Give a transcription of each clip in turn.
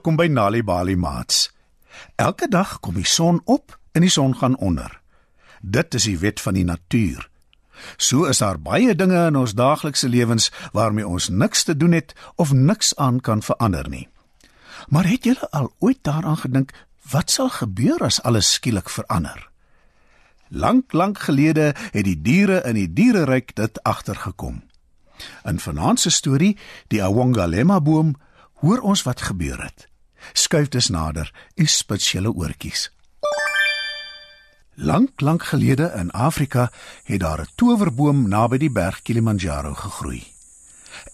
Welkom by Nali Bali Mats. Elke dag kom die son op en die son gaan onder. Dit is die wet van die natuur. So is daar baie dinge in ons daaglikse lewens waarmee ons niks te doen het of niks aan kan verander nie. Maar het julle al ooit daaraan gedink wat sal gebeur as alles skielik verander? Lank, lank gelede het die diere in die diereryk dit agtergekom. In vanaand se storie, die Awongalema boom, hoor ons wat gebeur het. Skuif dus nader en spits julle oortjies. Lank, lank gelede in Afrika het daar 'n towerboom naby die berg Kilimanjaro gegroei.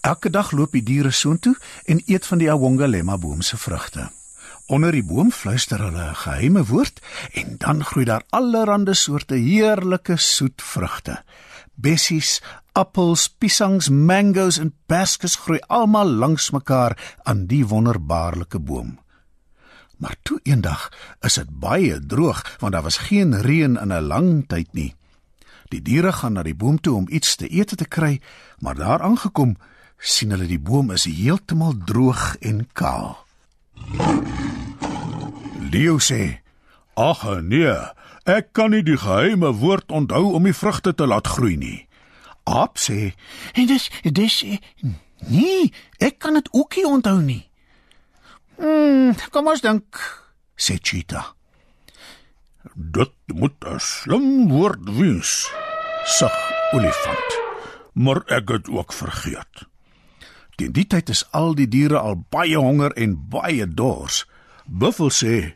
Elke dag loop die diere soontoe en eet van die Awongalema boom se vrugte. Onder die boom fluister hulle 'n geheime woord en dan groei daar allerlei soorte heerlike soet vrugte. Bessies, appels, piesangs, mangoes en perskes groei almal langs mekaar aan die wonderbaarlike boom. Maar toe eendag is dit baie droog want daar was geen reën in 'n lang tyd nie. Die diere gaan na die boom toe om iets te eet te kry, maar daar aangekom sien hulle die boom is heeltemal droog en kaal. Leo sê: "Ag nee, ek kan nie die geheime woord onthou om die vrugte te laat groei nie." Aap sê: "En dis dis nee, ek kan dit ook nie onthou nie." "Hm, kom ons dink," sê Cheetah. "Dit moet 'n slim woord wees," sug olifant. "Maar ek het ook vergeet." Teen die tyd is al die diere al baie honger en baie dors. Buffel sê: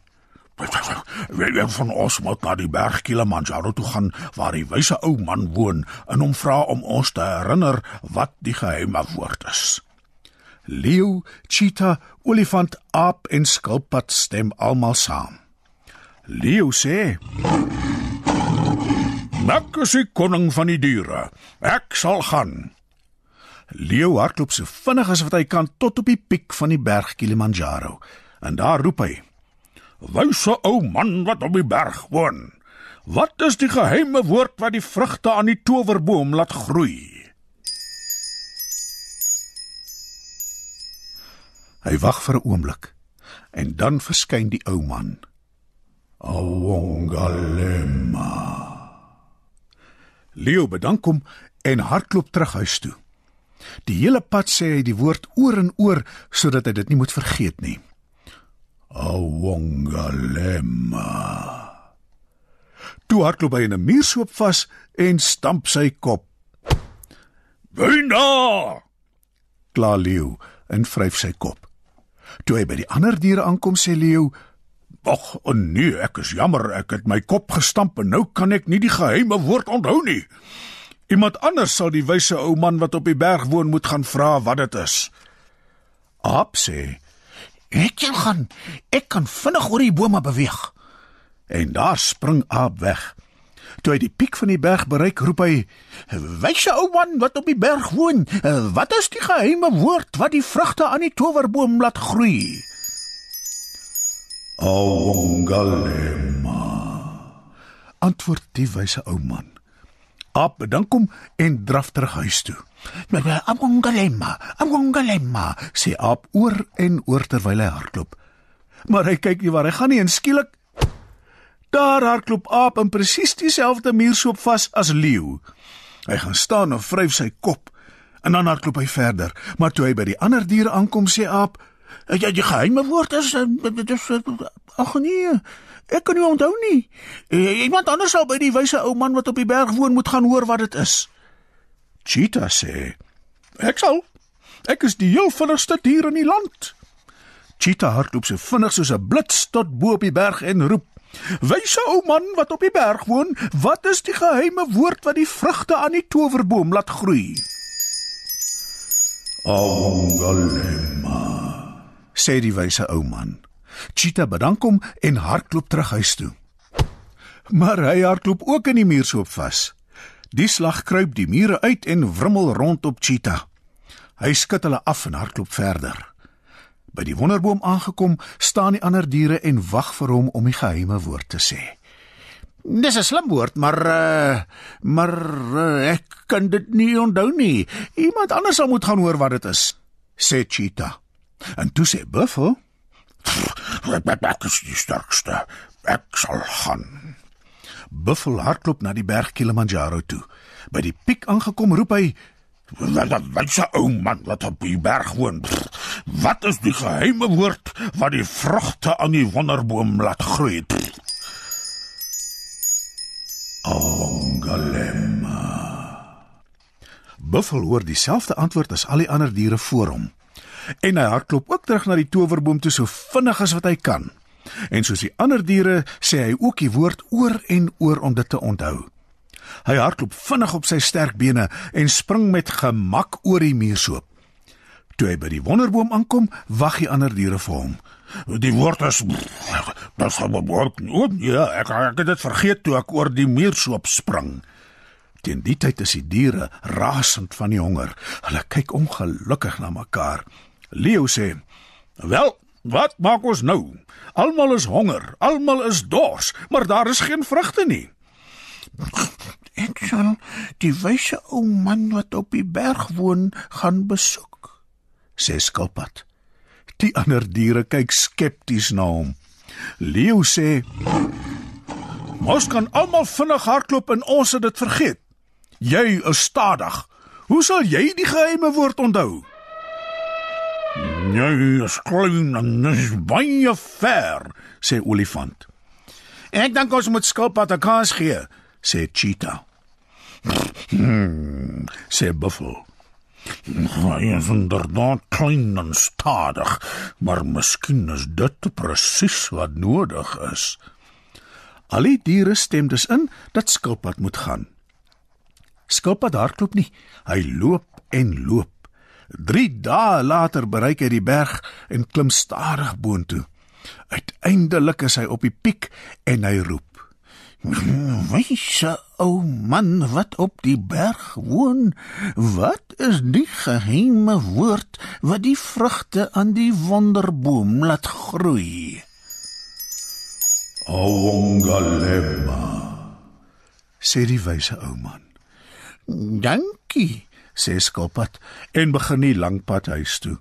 "Wil jy van ons moet na die berg Kilimanjaro toe gaan waar die wyse ou man woon en hom vra om ons te herinner wat die geheime woord is?" Leeu, cheetah, olifant, aap en skilpad stem almal saam. Leeu sê: "Ek is die koning van die diere. Ek sal gaan." Leeu hardloop so vinnig as wat hy kan tot op die piek van die berg Kilimanjaro. En daar roep hy: "Wyse ou man wat op die berg woon, wat is die geheime woord wat die vrugte aan die towerboom laat groei?" Hy wag vir 'n oomblik en dan verskyn die ou man. Awongalema. Leo bedank hom en hardloop terug huis toe. Die hele pad sê hy die woord oor en oor sodat hy dit nie moet vergeet nie. Awongalema. Toe hardloop hy in 'n muurshoop vas en stamp sy kop. "Wyna!" kla Leo en vryf sy kop. Toe hy by die ander diere aankom, sê Leo: "Ag, oh nee, ek is jammer, ek het my kop gestamp en nou kan ek nie die geheime woord onthou nie." Iemand anders sal die wyse ou man wat op die berg woon moet gaan vra wat dit is. Aap sê: "Ek kan gaan. Ek kan vinnig oor die bome beweeg." En daar spring Aap weg. Toe hy die piek van die berg bereik, roep hy: "Wyse ou man wat op die berg woon, wat is die geheime woord wat die vrugte aan die towerboom laat groei?" "Awongalema." Antwoord die wyse ou man. Aap bedank hom en draf terug huis toe. "Awongalema, awongalema," sê Aap oor en oor terwyl hy hardloop. Maar hy kyk nie waar hy gaan nie en skielik Daar hardloop aap in presies dieselfde muurshoop vas as leeu. Hy gaan staan en vryf sy kop en dan hardloop hy verder, maar toe hy by die ander diere aankom, sê aap: "Ja, die geheime woord is dis ag nee, ek kan nie onthou nie. Iemand anders sal by die wyse ou man wat op die berg woon moet gaan hoor wat dit is." Cheetah sê: "Ek sal. Ek is die heel vinnigste dier in die land." Cheetah hardloop so vinnig soos 'n blits tot bo op die berg en roep: Wyse ou man wat op die berg woon, wat is die geheime woord wat die vrugte aan die towerboom laat groei? Awongalema. sê die wyse ou man. Cheetah bedank hom en hardloop terug huis toe. Maar hy hardloop ook in die muurshoop vas. Die slag kruip die mure uit en wrimmel rond op Cheetah. Hy skud hulle af en hardloop verder. By die wonderboom aangekom, staan die ander diere en wag vir hom om die geheime woord te sê. Dis 'n slim woord, maar uh, maar uh, ek kan dit nie onthou nie. Iemand anders sal moet gaan hoor wat dit is, sê Cheetah. En toe sê Buffel: Ek is die sterkste. Ek sal gaan. Buffel hardloop na die berg Kilimanjaro toe. By die piek aangekom roep hy: Wat wat se ou man wat op die berg woon? Wat is die geheime woord wat die vrugte aan die wonderboom laat groei? Ongalema. Buffel hoor dieselfde antwoord as al die ander diere voor hom. En hy hardloop ook terug na die towerboom toe so vinnig as wat hy kan. En soos die ander diere sê hy ook die woord oor en oor om dit te onthou. Hy hardloop vinnig op sy sterk bene en spring met gemak oor die muursoop. Toe hy by die wonderboom aankom, wag die ander diere vir hom. Die woord is dis woord. O ja, ek ek het dit vergeet toe ek oor die muursoop spring. Teen die tyd is die diere rasend van die honger. Hulle kyk ongelukkig na mekaar. Leo sê: "Wel, wat maak ons nou? Almal is honger, almal is dors, maar daar is geen vrugte nie." Ek sal die wyse ou man wat op die berg woon gaan besoek, sê Skilpad. Die ander diere kyk skepties na hom. Leo sê: "Ons kan almal vinnig hardloop en ons het dit vergeet. Jy is stadig. Hoe sal jy die geheime woord onthou?" "Jy is klein en dis baie ver," sê olifant. "Ek dink ons moet Skilpad 'n kans gee," sê Cheetah. Hmm, sê Buffel. Hy is inderdaad klein en stadig, maar miskien is dit presies wat nodig is. Al die diere stem dus in dat Skilpad moet gaan. Skilpad hardloop nie, hy loop en loop. 3 dae later bereik hy die berg en klim stadig boontoe. Uiteindelik is hy op die piek en hy roep: Wyse ou man wat op die berg woon, wat is die geheime woord wat die vrugte aan die wonderboom laat groei? Ongalema. sê die wyse ou man. Dankie, sê Skilpad en begin die lang pad huis toe.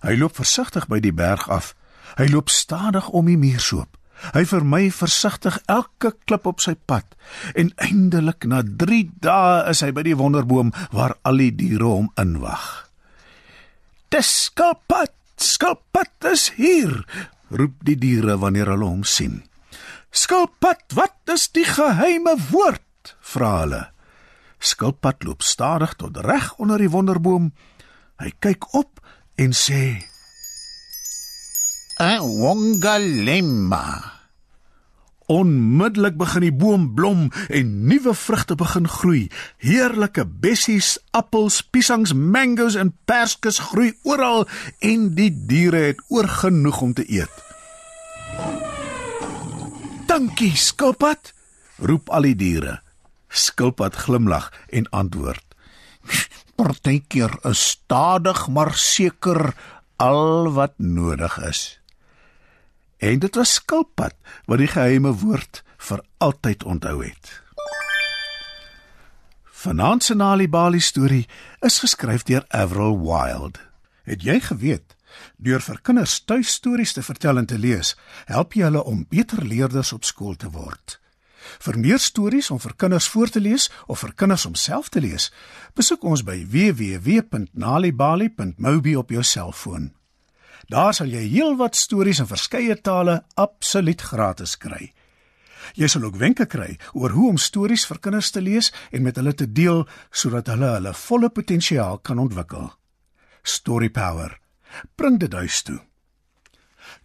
Hy loop versigtig by die berg af. Hy loop stadig om die muursoop. Hy vermy versigtig elke klip op sy pad en eindelik na 3 dae is hy by die wonderboom waar al die diere hom inwag. "Dis skilpad, skilpad is hier!" roep die diere wanneer hulle hom sien. "Skilpad, wat is die geheime woord?" vra hulle. Skilpad loop stadig tot reg onder die wonderboom. Hy kyk op en sê: Wongalema. Onmiddellik begin die boom blom en nuwe vrugte begin groei. Heerlike bessies, appels, piesangs, mangoes en perskes groei oral en die diere het oorgenoeg om te eet. "Dankie, skilpad," roep al die diere. Skilpad glimlag en antwoord: "Partykeer is stadig maar seker al wat nodig is." En dit was skilpad wat die geheime woord vir altyd onthou het. Vanaand se Nali Bali storie is geskryf deur Avril Wild. Het jy geweet deur vir kinders tuistories te vertel en te lees, help jy hulle om beter leerders op skool te word? Vir meer stories om vir kinders voor te lees of vir kinders om self te lees, besoek ons by www.nalibali.mobi op jou selfoon. Daar sal jy heelwat stories in verskeie tale absoluut gratis kry. Jy sal ook wenke kry oor hoe om stories vir kinders te lees en met hulle te deel sodat hulle hulle volle potensiaal kan ontwikkel. Story Power. Bring dit huis toe.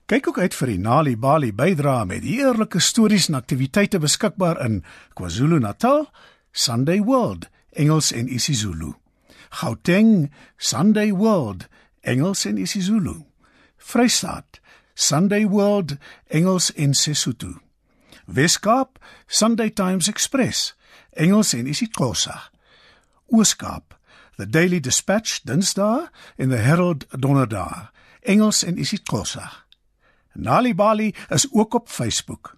Kyk ook uit vir die Nali Bali bydrae met heerlike stories en aktiwiteite beskikbaar in KwaZulu-Natal, Sunday World, Engels en isiZulu. Gauteng, Sunday World, Engels en isiZulu. Vrystaat, Sunday World, Engels en Sesotho. Weskaap, Sunday Times Express, Engels en isiXhosa. Ooskaap, The Daily Dispatch Dinsdae en The Herald Donderdae, Engels en isiXhosa. Nali Bali is ook op Facebook.